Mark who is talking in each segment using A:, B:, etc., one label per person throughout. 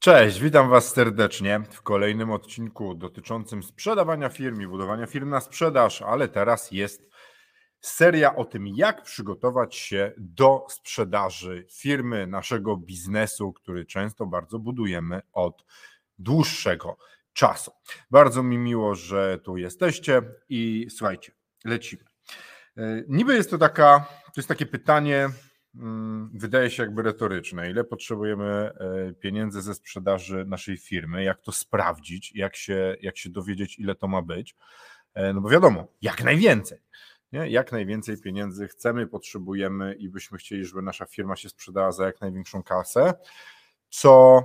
A: Cześć, witam Was serdecznie w kolejnym odcinku dotyczącym sprzedawania firm i budowania firm na sprzedaż, ale teraz jest seria o tym, jak przygotować się do sprzedaży firmy, naszego biznesu, który często bardzo budujemy od dłuższego czasu. Bardzo mi miło, że tu jesteście i słuchajcie, lecimy. E, niby jest to taka, to jest takie pytanie, wydaje się jakby retoryczne. Ile potrzebujemy e, pieniędzy ze sprzedaży naszej firmy? Jak to sprawdzić? Jak się, jak się dowiedzieć, ile to ma być? E, no bo wiadomo, jak najwięcej. Nie? Jak najwięcej pieniędzy chcemy, potrzebujemy i byśmy chcieli, żeby nasza firma się sprzedała za jak największą kasę, co,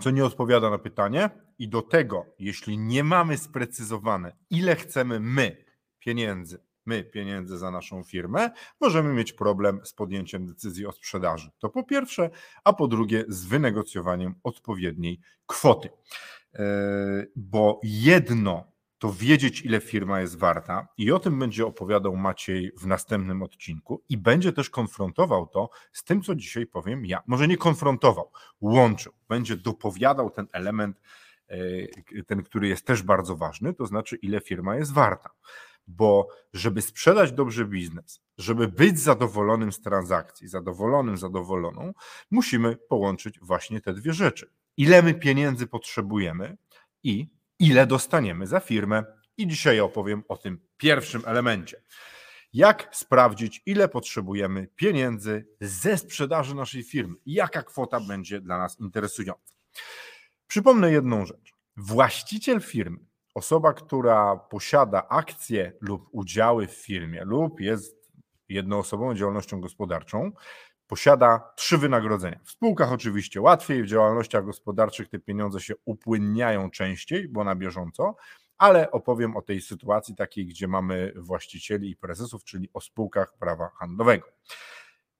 A: co nie odpowiada na pytanie. I do tego, jeśli nie mamy sprecyzowane, ile chcemy my pieniędzy, my pieniędzy za naszą firmę, możemy mieć problem z podjęciem decyzji o sprzedaży. To po pierwsze, a po drugie z wynegocjowaniem odpowiedniej kwoty. Yy, Bo jedno to wiedzieć, ile firma jest warta, i o tym będzie opowiadał Maciej w następnym odcinku, i będzie też konfrontował to z tym, co dzisiaj powiem ja. Może nie konfrontował, łączył, będzie dopowiadał ten element, e, ten, który jest też bardzo ważny, to znaczy, ile firma jest warta. Bo żeby sprzedać dobrze biznes, żeby być zadowolonym z transakcji, zadowolonym, zadowoloną, musimy połączyć właśnie te dwie rzeczy. Ile my pieniędzy potrzebujemy i ile dostaniemy za firmę. I dzisiaj opowiem o tym pierwszym elemencie. Jak sprawdzić, ile potrzebujemy pieniędzy ze sprzedaży naszej firmy? Jaka kwota będzie dla nas interesująca? Przypomnę jedną rzecz. Właściciel firmy, osoba, która posiada akcje lub udziały w firmie, lub jest jednoosobową działalnością gospodarczą, posiada trzy wynagrodzenia. W spółkach oczywiście łatwiej, w działalnościach gospodarczych te pieniądze się upłynniają częściej, bo na bieżąco, ale opowiem o tej sytuacji takiej, gdzie mamy właścicieli i prezesów, czyli o spółkach prawa handlowego.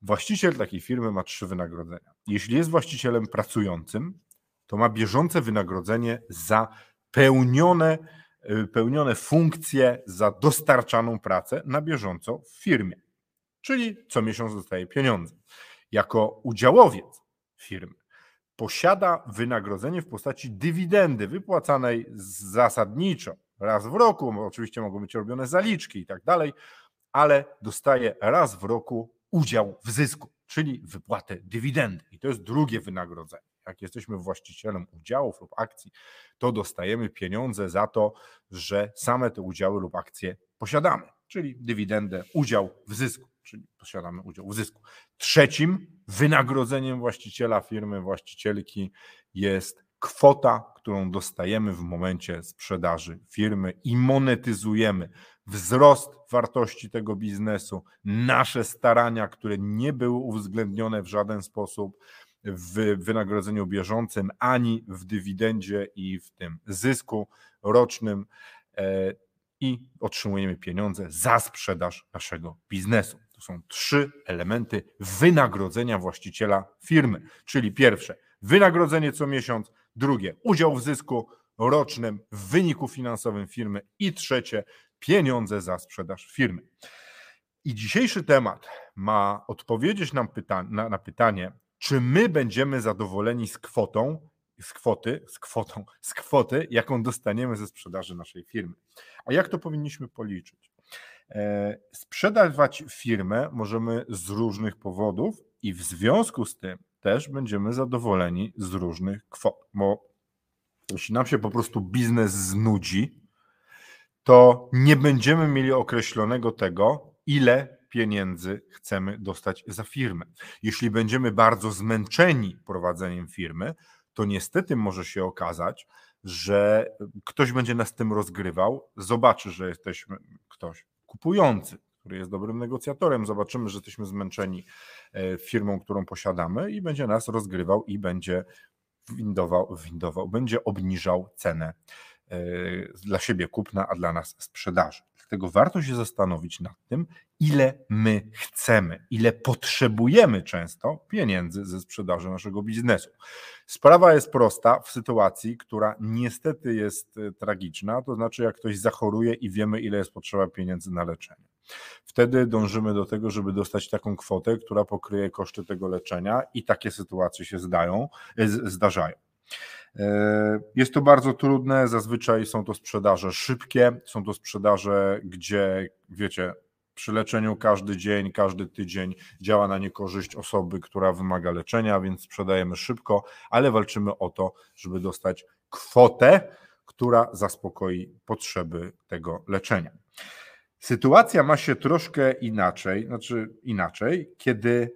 A: Właściciel takiej firmy ma trzy wynagrodzenia. Jeśli jest właścicielem pracującym, to ma bieżące wynagrodzenie za pełnione, y, pełnione funkcje, za dostarczaną pracę na bieżąco w firmie czyli co miesiąc dostaje pieniądze. Jako udziałowiec firmy posiada wynagrodzenie w postaci dywidendy wypłacanej zasadniczo raz w roku, oczywiście mogą być robione zaliczki i tak dalej, ale dostaje raz w roku udział w zysku, czyli wypłatę dywidendy. I to jest drugie wynagrodzenie. Jak jesteśmy właścicielem udziałów lub akcji, to dostajemy pieniądze za to, że same te udziały lub akcje posiadamy, czyli dywidendę, udział w zysku czyli posiadamy udział w zysku. Trzecim wynagrodzeniem właściciela firmy, właścicielki jest kwota, którą dostajemy w momencie sprzedaży firmy i monetyzujemy wzrost wartości tego biznesu, nasze starania, które nie były uwzględnione w żaden sposób w wynagrodzeniu bieżącym, ani w dywidendzie i w tym zysku rocznym e, i otrzymujemy pieniądze za sprzedaż naszego biznesu. To są trzy elementy wynagrodzenia właściciela firmy. Czyli pierwsze, wynagrodzenie co miesiąc, drugie, udział w zysku rocznym w wyniku finansowym firmy i trzecie, pieniądze za sprzedaż firmy. I dzisiejszy temat ma odpowiedzieć nam pyta na, na pytanie, czy my będziemy zadowoleni z kwotą, z kwoty, z kwotą, z kwoty, jaką dostaniemy ze sprzedaży naszej firmy. A jak to powinniśmy policzyć? E, sprzedawać firmę możemy z różnych powodów i w związku z tym też będziemy zadowoleni z różnych kwot, bo jeśli nam się po prostu biznes znudzi, to nie będziemy mieli określonego tego, ile pieniędzy chcemy dostać za firmę. Jeśli będziemy bardzo zmęczeni prowadzeniem firmy, to niestety może się okazać, że ktoś będzie nas tym rozgrywał, zobaczy, że jesteśmy ktoś kupujący, który jest dobrym negocjatorem, zobaczymy, że jesteśmy zmęczeni e, firmą, którą posiadamy i będzie nas rozgrywał i będzie windował, windował będzie obniżał cenę dla siebie kupna, a dla nas sprzedaży. Dlatego warto się zastanowić nad tym, ile my chcemy, ile potrzebujemy często pieniędzy ze sprzedaży naszego biznesu. Sprawa jest prosta w sytuacji, która niestety jest e, tragiczna, to znaczy jak ktoś zachoruje i wiemy, ile jest potrzeba pieniędzy na leczenie. Wtedy dążymy do tego, żeby dostać taką kwotę, która pokryje koszty tego leczenia i takie sytuacje się zdają, e, zdarzają. E, jest to bardzo trudne, zazwyczaj są to sprzedaże szybkie, są to sprzedaże, gdzie wiecie, przy leczeniu każdy dzień, każdy tydzień działa na niekorzyść osoby, która wymaga leczenia, więc sprzedajemy szybko, ale walczymy o to, żeby dostać kwotę, która zaspokoi potrzeby tego leczenia. Sytuacja ma się troszkę inaczej, znaczy inaczej, kiedy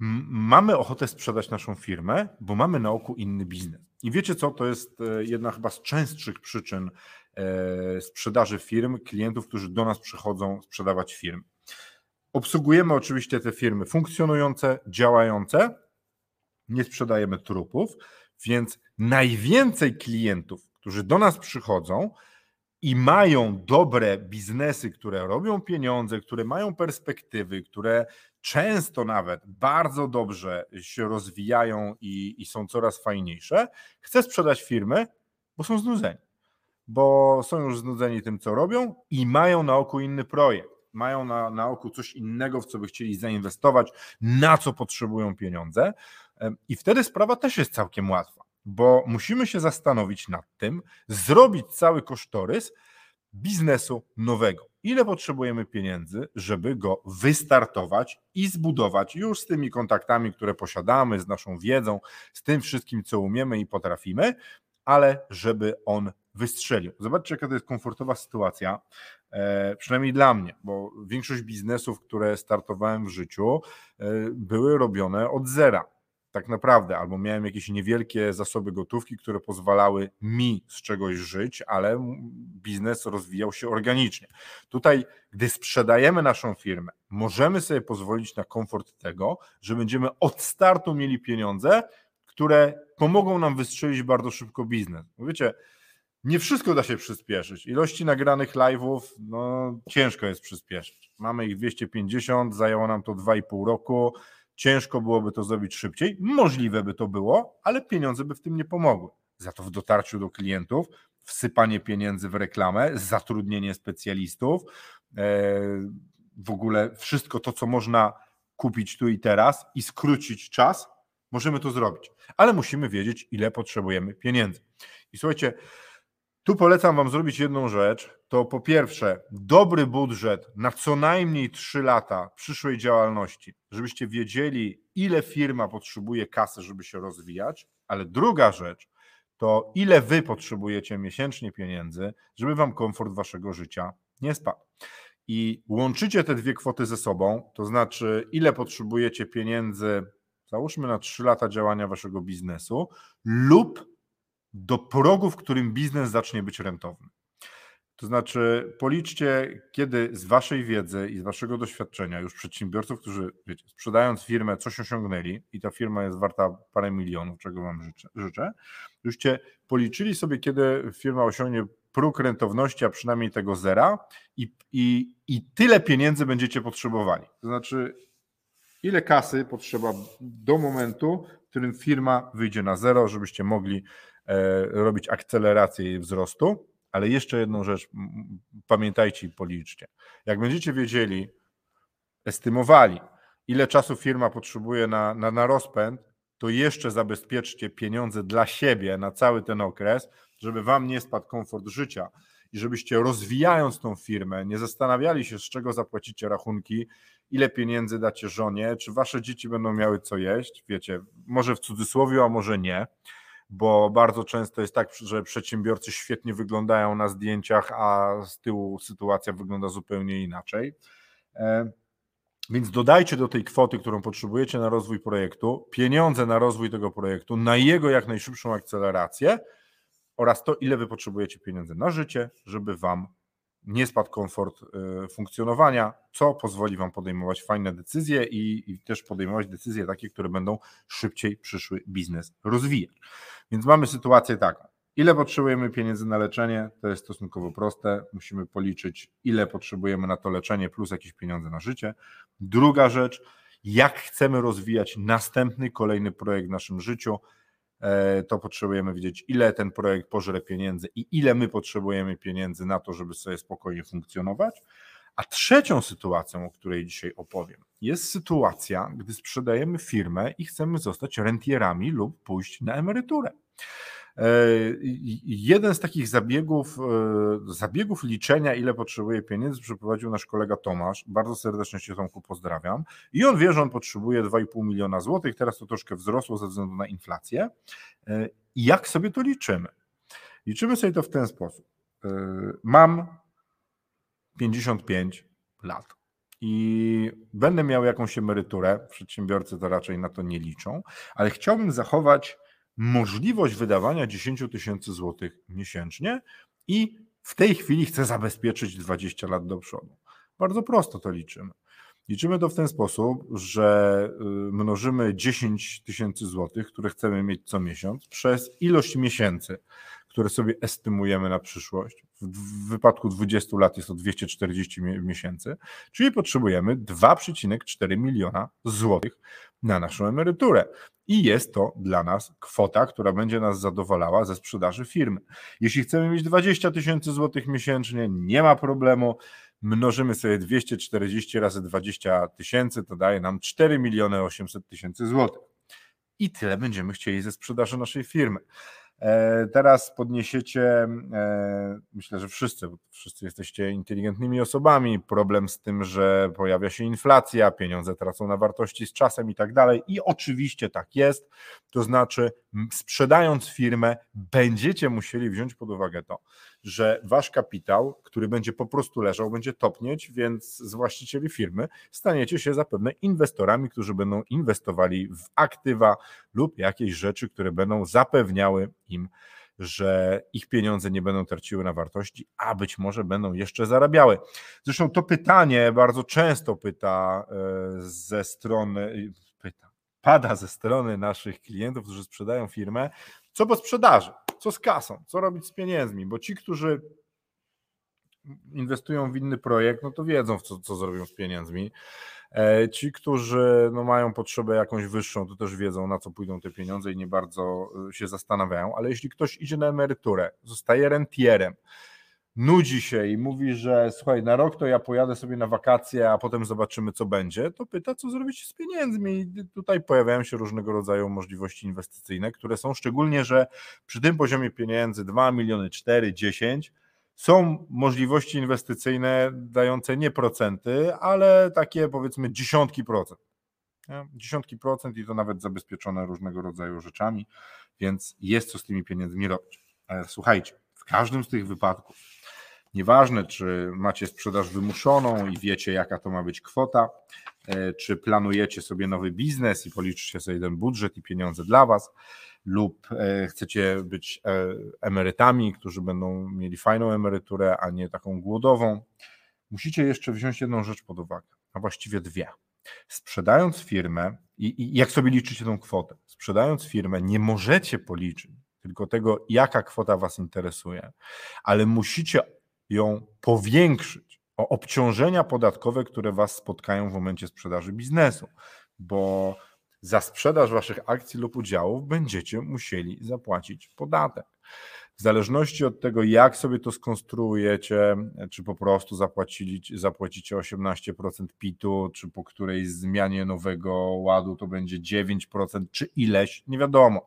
A: mamy ochotę sprzedać naszą firmę, bo mamy na oku inny biznes. I wiecie co, to jest e, jedna chyba z częstszych przyczyn e, sprzedaży firm, klientów, którzy do nas przychodzą sprzedawać firmy. Obsługujemy oczywiście te firmy funkcjonujące, działające, nie sprzedajemy trupów, więc najwięcej klientów, którzy do nas przychodzą, i mają dobre biznesy, które robią pieniądze, które mają perspektywy, które często nawet bardzo dobrze się rozwijają i, i są coraz fajniejsze, chce sprzedać firmy, bo są znudzeni. Bo są już znudzeni tym, co robią i mają na oku inny projekt. Mają na, na oku coś innego, w co by chcieli zainwestować, na co potrzebują pieniądze. I wtedy sprawa też jest całkiem łatwa bo musimy się zastanowić nad tym, zrobić cały kosztorys biznesu nowego. Ile potrzebujemy pieniędzy, żeby go wystartować i zbudować już z tymi kontaktami, które posiadamy, z naszą wiedzą, z tym wszystkim, co umiemy i potrafimy, ale żeby on wystrzelił. Zobaczcie, jaka to jest komfortowa sytuacja, e, przynajmniej dla mnie, bo większość biznesów, które startowałem w życiu, e, były robione od zera tak naprawdę, albo miałem jakieś niewielkie zasoby gotówki, które pozwalały mi z czegoś żyć, ale biznes rozwijał się organicznie. Tutaj, gdy sprzedajemy naszą firmę, możemy sobie pozwolić na komfort tego, że będziemy od startu mieli pieniądze, które pomogą nam wystrzelić bardzo szybko biznes. Bo wiecie, nie wszystko da się przyspieszyć. Ilości nagranych live'ów, no ciężko jest przyspieszyć. Mamy ich 250, zajęło nam to 2,5 roku Ciężko byłoby to zrobić szybciej, możliwe by to było, ale pieniądze by w tym nie pomogły. Za to w dotarciu do klientów, wsypanie pieniędzy w reklamę, zatrudnienie specjalistów, e, w ogóle wszystko to, co można kupić tu i teraz i skrócić czas, możemy to zrobić. Ale musimy wiedzieć, ile potrzebujemy pieniędzy. I słuchajcie, tu polecam Wam zrobić jedną rzecz. To po pierwsze, dobry budżet na co najmniej 3 lata przyszłej działalności, żebyście wiedzieli, ile firma potrzebuje kasy, żeby się rozwijać. Ale druga rzecz, to ile Wy potrzebujecie miesięcznie pieniędzy, żeby Wam komfort Waszego życia nie spadł. I łączycie te dwie kwoty ze sobą, to znaczy, ile potrzebujecie pieniędzy, załóżmy na 3 lata działania Waszego biznesu, lub do progu, w którym biznes zacznie być rentowny. To znaczy, policzcie, kiedy z Waszej wiedzy i z Waszego doświadczenia, już przedsiębiorców, którzy wiecie, sprzedając firmę, coś osiągnęli i ta firma jest warta parę milionów, czego Wam życzę, życzę żebyście policzyli sobie, kiedy firma osiągnie próg rentowności, a przynajmniej tego zera, i, i, i tyle pieniędzy będziecie potrzebowali. To znaczy, ile kasy potrzeba do momentu, w którym firma wyjdzie na zero, żebyście mogli robić akcelerację jej wzrostu, ale jeszcze jedną rzecz pamiętajcie i policzcie. Jak będziecie wiedzieli, estymowali, ile czasu firma potrzebuje na, na, na rozpęd, to jeszcze zabezpieczcie pieniądze dla siebie na cały ten okres, żeby wam nie spadł komfort życia. I żebyście rozwijając tą firmę nie zastanawiali się, z czego zapłacicie rachunki, ile pieniędzy dacie żonie, czy wasze dzieci będą miały co jeść, wiecie, może w cudzysłowie, a może nie bo bardzo często jest tak, że przedsiębiorcy świetnie wyglądają na zdjęciach, a z tyłu sytuacja wygląda zupełnie inaczej. E, więc dodajcie do tej kwoty, którą potrzebujecie na rozwój projektu, pieniądze na rozwój tego projektu, na jego jak najszybszą akcelerację oraz to, ile wy potrzebujecie pieniędzy na życie, żeby wam nie spadł komfort e, funkcjonowania, co pozwoli Wam podejmować fajne decyzje i, i, też podejmować decyzje takie, które będą szybciej przyszły biznes rozwijać. Więc mamy sytuację taką. Ile potrzebujemy pieniędzy na leczenie? To jest stosunkowo proste. Musimy policzyć, ile potrzebujemy na to leczenie, plus jakieś pieniądze na życie. Druga rzecz, jak chcemy rozwijać następny, kolejny projekt w naszym życiu, to potrzebujemy wiedzieć, ile ten projekt pożre pieniędzy i ile my potrzebujemy pieniędzy na to, żeby sobie spokojnie funkcjonować. A trzecią sytuacją, o której dzisiaj opowiem, jest sytuacja, gdy sprzedajemy firmę i chcemy zostać rentierami lub pójść na emeryturę. E, jeden z takich zabiegów, e, zabiegów liczenia, ile potrzebuje pieniędzy, przeprowadził nasz kolega Tomasz. Bardzo serdecznie Cię Tomku pozdrawiam. I on wie, że on potrzebuje 2,5 miliona złotych. Teraz to troszkę wzrosło ze względu na inflację. E, jak sobie to liczymy? Liczymy sobie to w ten sposób. Mam 55 lat i będę miał jakąś emeryturę. Przedsiębiorcy to raczej na to nie liczą, ale chciałbym zachować możliwość wydawania 10 tysięcy złotych miesięcznie i w tej chwili chcę zabezpieczyć 20 lat do przodu. Bardzo prosto to liczymy. Liczymy to w ten sposób, że y, mnożymy 10 tysięcy złotych, które chcemy mieć co miesiąc, przez ilość miesięcy, które sobie estymujemy na przyszłość. W wypadku 20 lat jest to 240 miesięcy, czyli potrzebujemy 2,4 miliona złotych na naszą emeryturę. I jest to dla nas kwota, która będzie nas zadowalała ze sprzedaży firmy. Jeśli chcemy mieć 20 tysięcy złotych miesięcznie, nie ma problemu. Mnożymy sobie 240 razy 20 tysięcy, to daje nam 4 miliony 800 tysięcy złotych. I tyle będziemy chcieli ze sprzedaży naszej firmy. E, teraz podniesiecie, e, myślę, że wszyscy, wszyscy jesteście inteligentnymi osobami, problem z tym, że pojawia się inflacja, pieniądze tracą na wartości z czasem i tak dalej. I oczywiście tak jest. To znaczy, sprzedając firmę, będziecie musieli wziąć pod uwagę to, że wasz kapitał, który będzie po prostu leżał, będzie topnieć, więc z właścicieli firmy staniecie się zapewne inwestorami, którzy będą inwestowali w aktywa lub jakieś rzeczy, które będą zapewniały im, że ich pieniądze nie będą traciły na wartości, a być może będą jeszcze zarabiały. Zresztą to pytanie bardzo często pyta e, ze strony, pyta, pada ze strony naszych klientów, którzy sprzedają firmę, co po sprzedaży? Co z kasą? Co robić z pieniędzmi? Bo ci, którzy inwestują w inny projekt, no to wiedzą, co, co zrobią z pieniędzmi. E, ci, którzy no, mają potrzebę jakąś wyższą, to też wiedzą, na co pójdą te pieniądze i nie bardzo e, się zastanawiają. Ale jeśli ktoś idzie na emeryturę, zostaje rentierem, nudzi się i mówi, że słuchaj, na rok to ja pojadę sobie na wakacje, a potem zobaczymy, co będzie, to pyta, co zrobić z pieniędzmi. I tutaj pojawiają się różnego rodzaju możliwości inwestycyjne, które są szczególnie, że przy tym poziomie pieniędzy 2 miliony, 4, 10 są możliwości inwestycyjne dające nie procenty, ale takie powiedzmy dziesiątki procent. Dziesiątki procent i to nawet zabezpieczone różnego rodzaju rzeczami, więc jest co z tymi pieniędzmi robić. Ale słuchajcie, w każdym z tych wypadków Nieważne, czy macie sprzedaż wymuszoną i wiecie, jaka to ma być kwota, e, czy planujecie sobie nowy biznes i policzycie sobie ten budżet i pieniądze dla Was, lub e, chcecie być e, emerytami, którzy będą mieli fajną emeryturę, a nie taką głodową, musicie jeszcze wziąć jedną rzecz pod uwagę, a właściwie dwie. Sprzedając firmę, i, i jak sobie liczycie tą kwotę, sprzedając firmę, nie możecie policzyć tylko tego, jaka kwota Was interesuje, ale musicie ją powiększyć o obciążenia podatkowe, które Was spotkają w momencie sprzedaży biznesu, bo za sprzedaż Waszych akcji lub udziałów będziecie musieli zapłacić podatek. W zależności od tego, jak sobie to skonstruujecie, czy po prostu zapłacicie 18% PIT-u, czy po której zmianie nowego ładu to będzie 9%, czy ileś, nie wiadomo.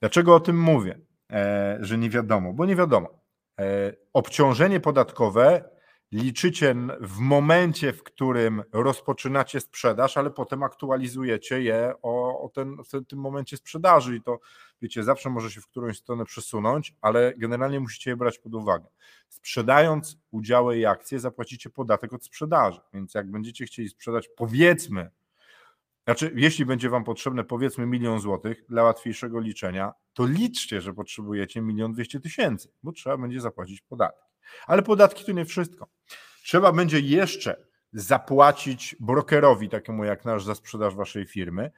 A: Dlaczego o tym mówię, e, że nie wiadomo? Bo nie wiadomo. E, obciążenie podatkowe liczycie w momencie, w którym rozpoczynacie sprzedaż, ale potem aktualizujecie je o, o ten, w tym momencie sprzedaży i to wiecie, zawsze może się w którąś stronę przesunąć, ale generalnie musicie je brać pod uwagę. Sprzedając udziały i akcje, zapłacicie podatek od sprzedaży, więc jak będziecie chcieli sprzedać powiedzmy znaczy, jeśli będzie Wam potrzebne powiedzmy milion złotych dla łatwiejszego liczenia, to liczcie, że potrzebujecie milion dwieście tysięcy, bo trzeba będzie zapłacić podatki. Ale podatki to nie wszystko. Trzeba będzie jeszcze zapłacić brokerowi, takiemu jak nasz, za sprzedaż Waszej firmy,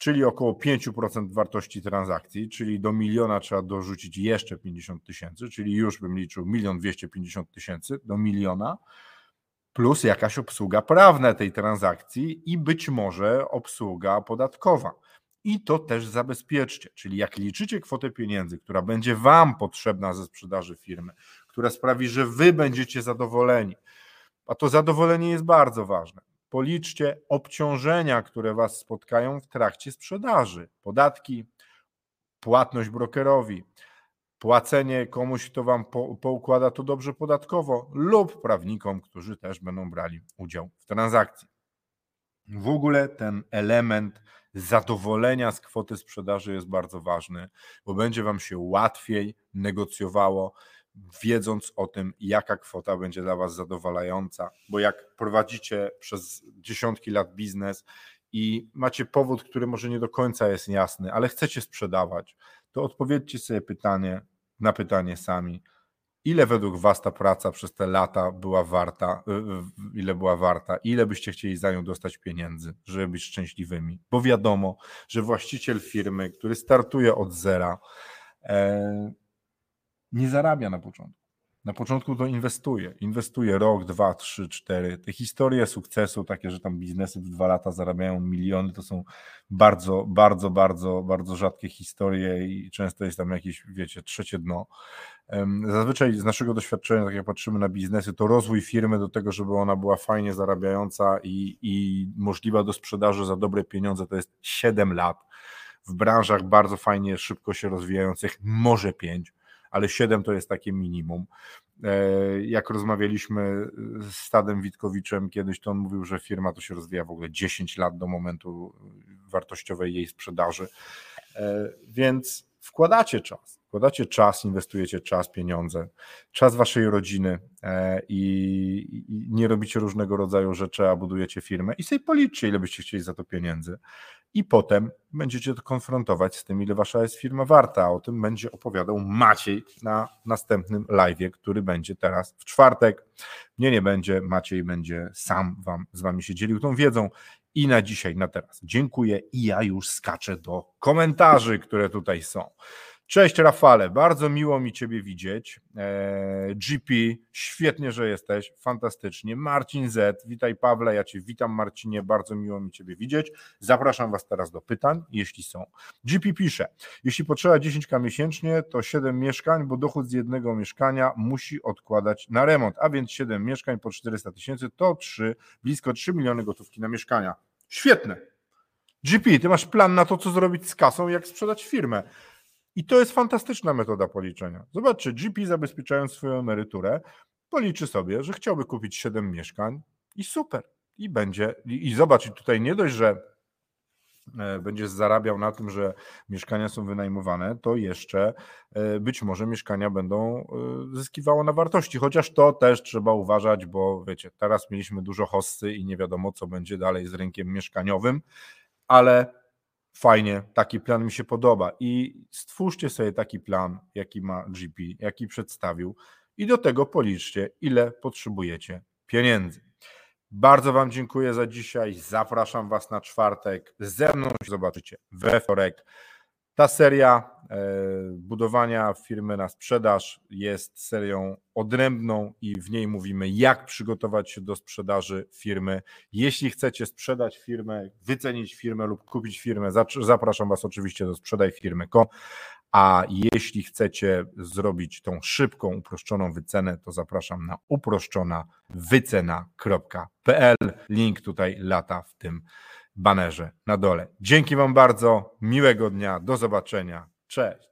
A: czyli około 5% wartości transakcji, czyli do miliona trzeba dorzucić jeszcze 50 tysięcy, czyli już bym liczył 1 250 tysięcy do miliona, plus jakaś obsługa prawna tej transakcji i być może obsługa podatkowa. I to też zabezpieczcie, czyli jak liczycie kwotę pieniędzy, która będzie Wam potrzebna ze sprzedaży firmy, która sprawi, że Wy będziecie zadowoleni, a to zadowolenie jest bardzo ważne. Policzcie obciążenia, które Was spotkają w trakcie sprzedaży. Podatki, płatność brokerowi, płacenie komuś, kto Wam po, poukłada to dobrze podatkowo, lub prawnikom, którzy też będą brali udział w transakcji. W ogóle ten element zadowolenia z kwoty sprzedaży jest bardzo ważny, bo będzie Wam się łatwiej negocjowało, wiedząc o tym, jaka kwota będzie dla Was zadowalająca. Bo jak prowadzicie przez dziesiątki lat biznes i macie powód, który może nie do końca jest jasny, ale chcecie sprzedawać, to odpowiedzcie sobie pytanie na pytanie sami ile według Was ta praca przez te lata była warta, y, y, ile była warta, ile byście chcieli za nią dostać pieniędzy, żeby być szczęśliwymi. Bo wiadomo, że właściciel firmy, który startuje od zera, e, nie zarabia na początku. Na początku to inwestuje. Inwestuje rok, dwa, trzy, cztery. Te historie sukcesu, takie, że tam biznesy w dwa lata zarabiają miliony, to są bardzo, bardzo, bardzo, bardzo rzadkie historie i często jest tam jakieś, wiecie, trzecie dno. Zazwyczaj z naszego doświadczenia, tak jak patrzymy na biznesy, to rozwój firmy do tego, żeby ona była fajnie zarabiająca i, i możliwa do sprzedaży za dobre pieniądze, to jest 7 lat. W branżach bardzo fajnie, szybko się rozwijających, może 5 ale 7 to jest takie minimum. E, jak rozmawialiśmy z Stadem Witkowiczem kiedyś, to on mówił, że firma to się rozwija w ogóle 10 lat do momentu wartościowej jej sprzedaży. E, więc wkładacie czas, wkładacie czas, inwestujecie czas, pieniądze, czas waszej rodziny e, i, i, nie robicie różnego rodzaju rzeczy, a budujecie firmę i sobie policzcie, ile byście chcieli za to pieniędzy i potem będziecie to konfrontować z tym, ile wasza jest firma warta. O tym będzie opowiadał Maciej na następnym live, który będzie teraz w czwartek. Mnie nie będzie, Maciej będzie sam wam, z wami się dzielił tą wiedzą. I na dzisiaj, na teraz dziękuję i ja już skaczę do komentarzy, które tutaj są. Cześć Rafale, bardzo miło mi Ciebie widzieć. E, GP, świetnie, że jesteś, fantastycznie. Marcin Z, witaj Pawle, ja Cię witam Marcinie, bardzo miło mi Ciebie widzieć. Zapraszam Was teraz do pytań, jeśli są. GP pisze, jeśli potrzeba 10k miesięcznie, to 7 mieszkań, bo dochód z jednego mieszkania musi odkładać na remont, a więc 7 mieszkań po 400 tysięcy to 3, blisko 3 miliony gotówki na mieszkania. Świetne. GP, Ty masz plan na to, co zrobić z kasą, jak sprzedać firmę. I to jest fantastyczna metoda policzenia. Zobaczcie, GP zabezpieczając swoją emeryturę, policzy sobie, że chciałby kupić 7 mieszkań i super. I będzie, i, i zobacz, tutaj nie dość, że e, będziesz zarabiał na tym, że mieszkania są wynajmowane, to jeszcze e, być może mieszkania będą e, zyskiwało na wartości. Chociaż to też trzeba uważać, bo wiecie, teraz mieliśmy dużo hossy i nie wiadomo, co będzie dalej z rynkiem mieszkaniowym, ale fajnie, taki plan mi się podoba i stwórzcie sobie taki plan, jaki ma GP, jaki przedstawił i do tego policzcie, ile potrzebujecie pieniędzy. Bardzo Wam dziękuję za dzisiaj. Zapraszam Was na czwartek. Ze mną się zobaczycie we wtorek. Ta seria e, budowania firmy na sprzedaż jest serią odrębną i w niej mówimy, jak przygotować się do sprzedaży firmy. Jeśli chcecie sprzedać firmę, wycenić firmę lub kupić firmę, zapraszam Was oczywiście do sprzedaj firmy.com. A jeśli chcecie zrobić tą szybką, uproszczoną wycenę, to zapraszam na uproszczona wycena.pl. Link tutaj lata w tym banerze na dole. Dzięki Wam bardzo, miłego dnia, do zobaczenia, cześć.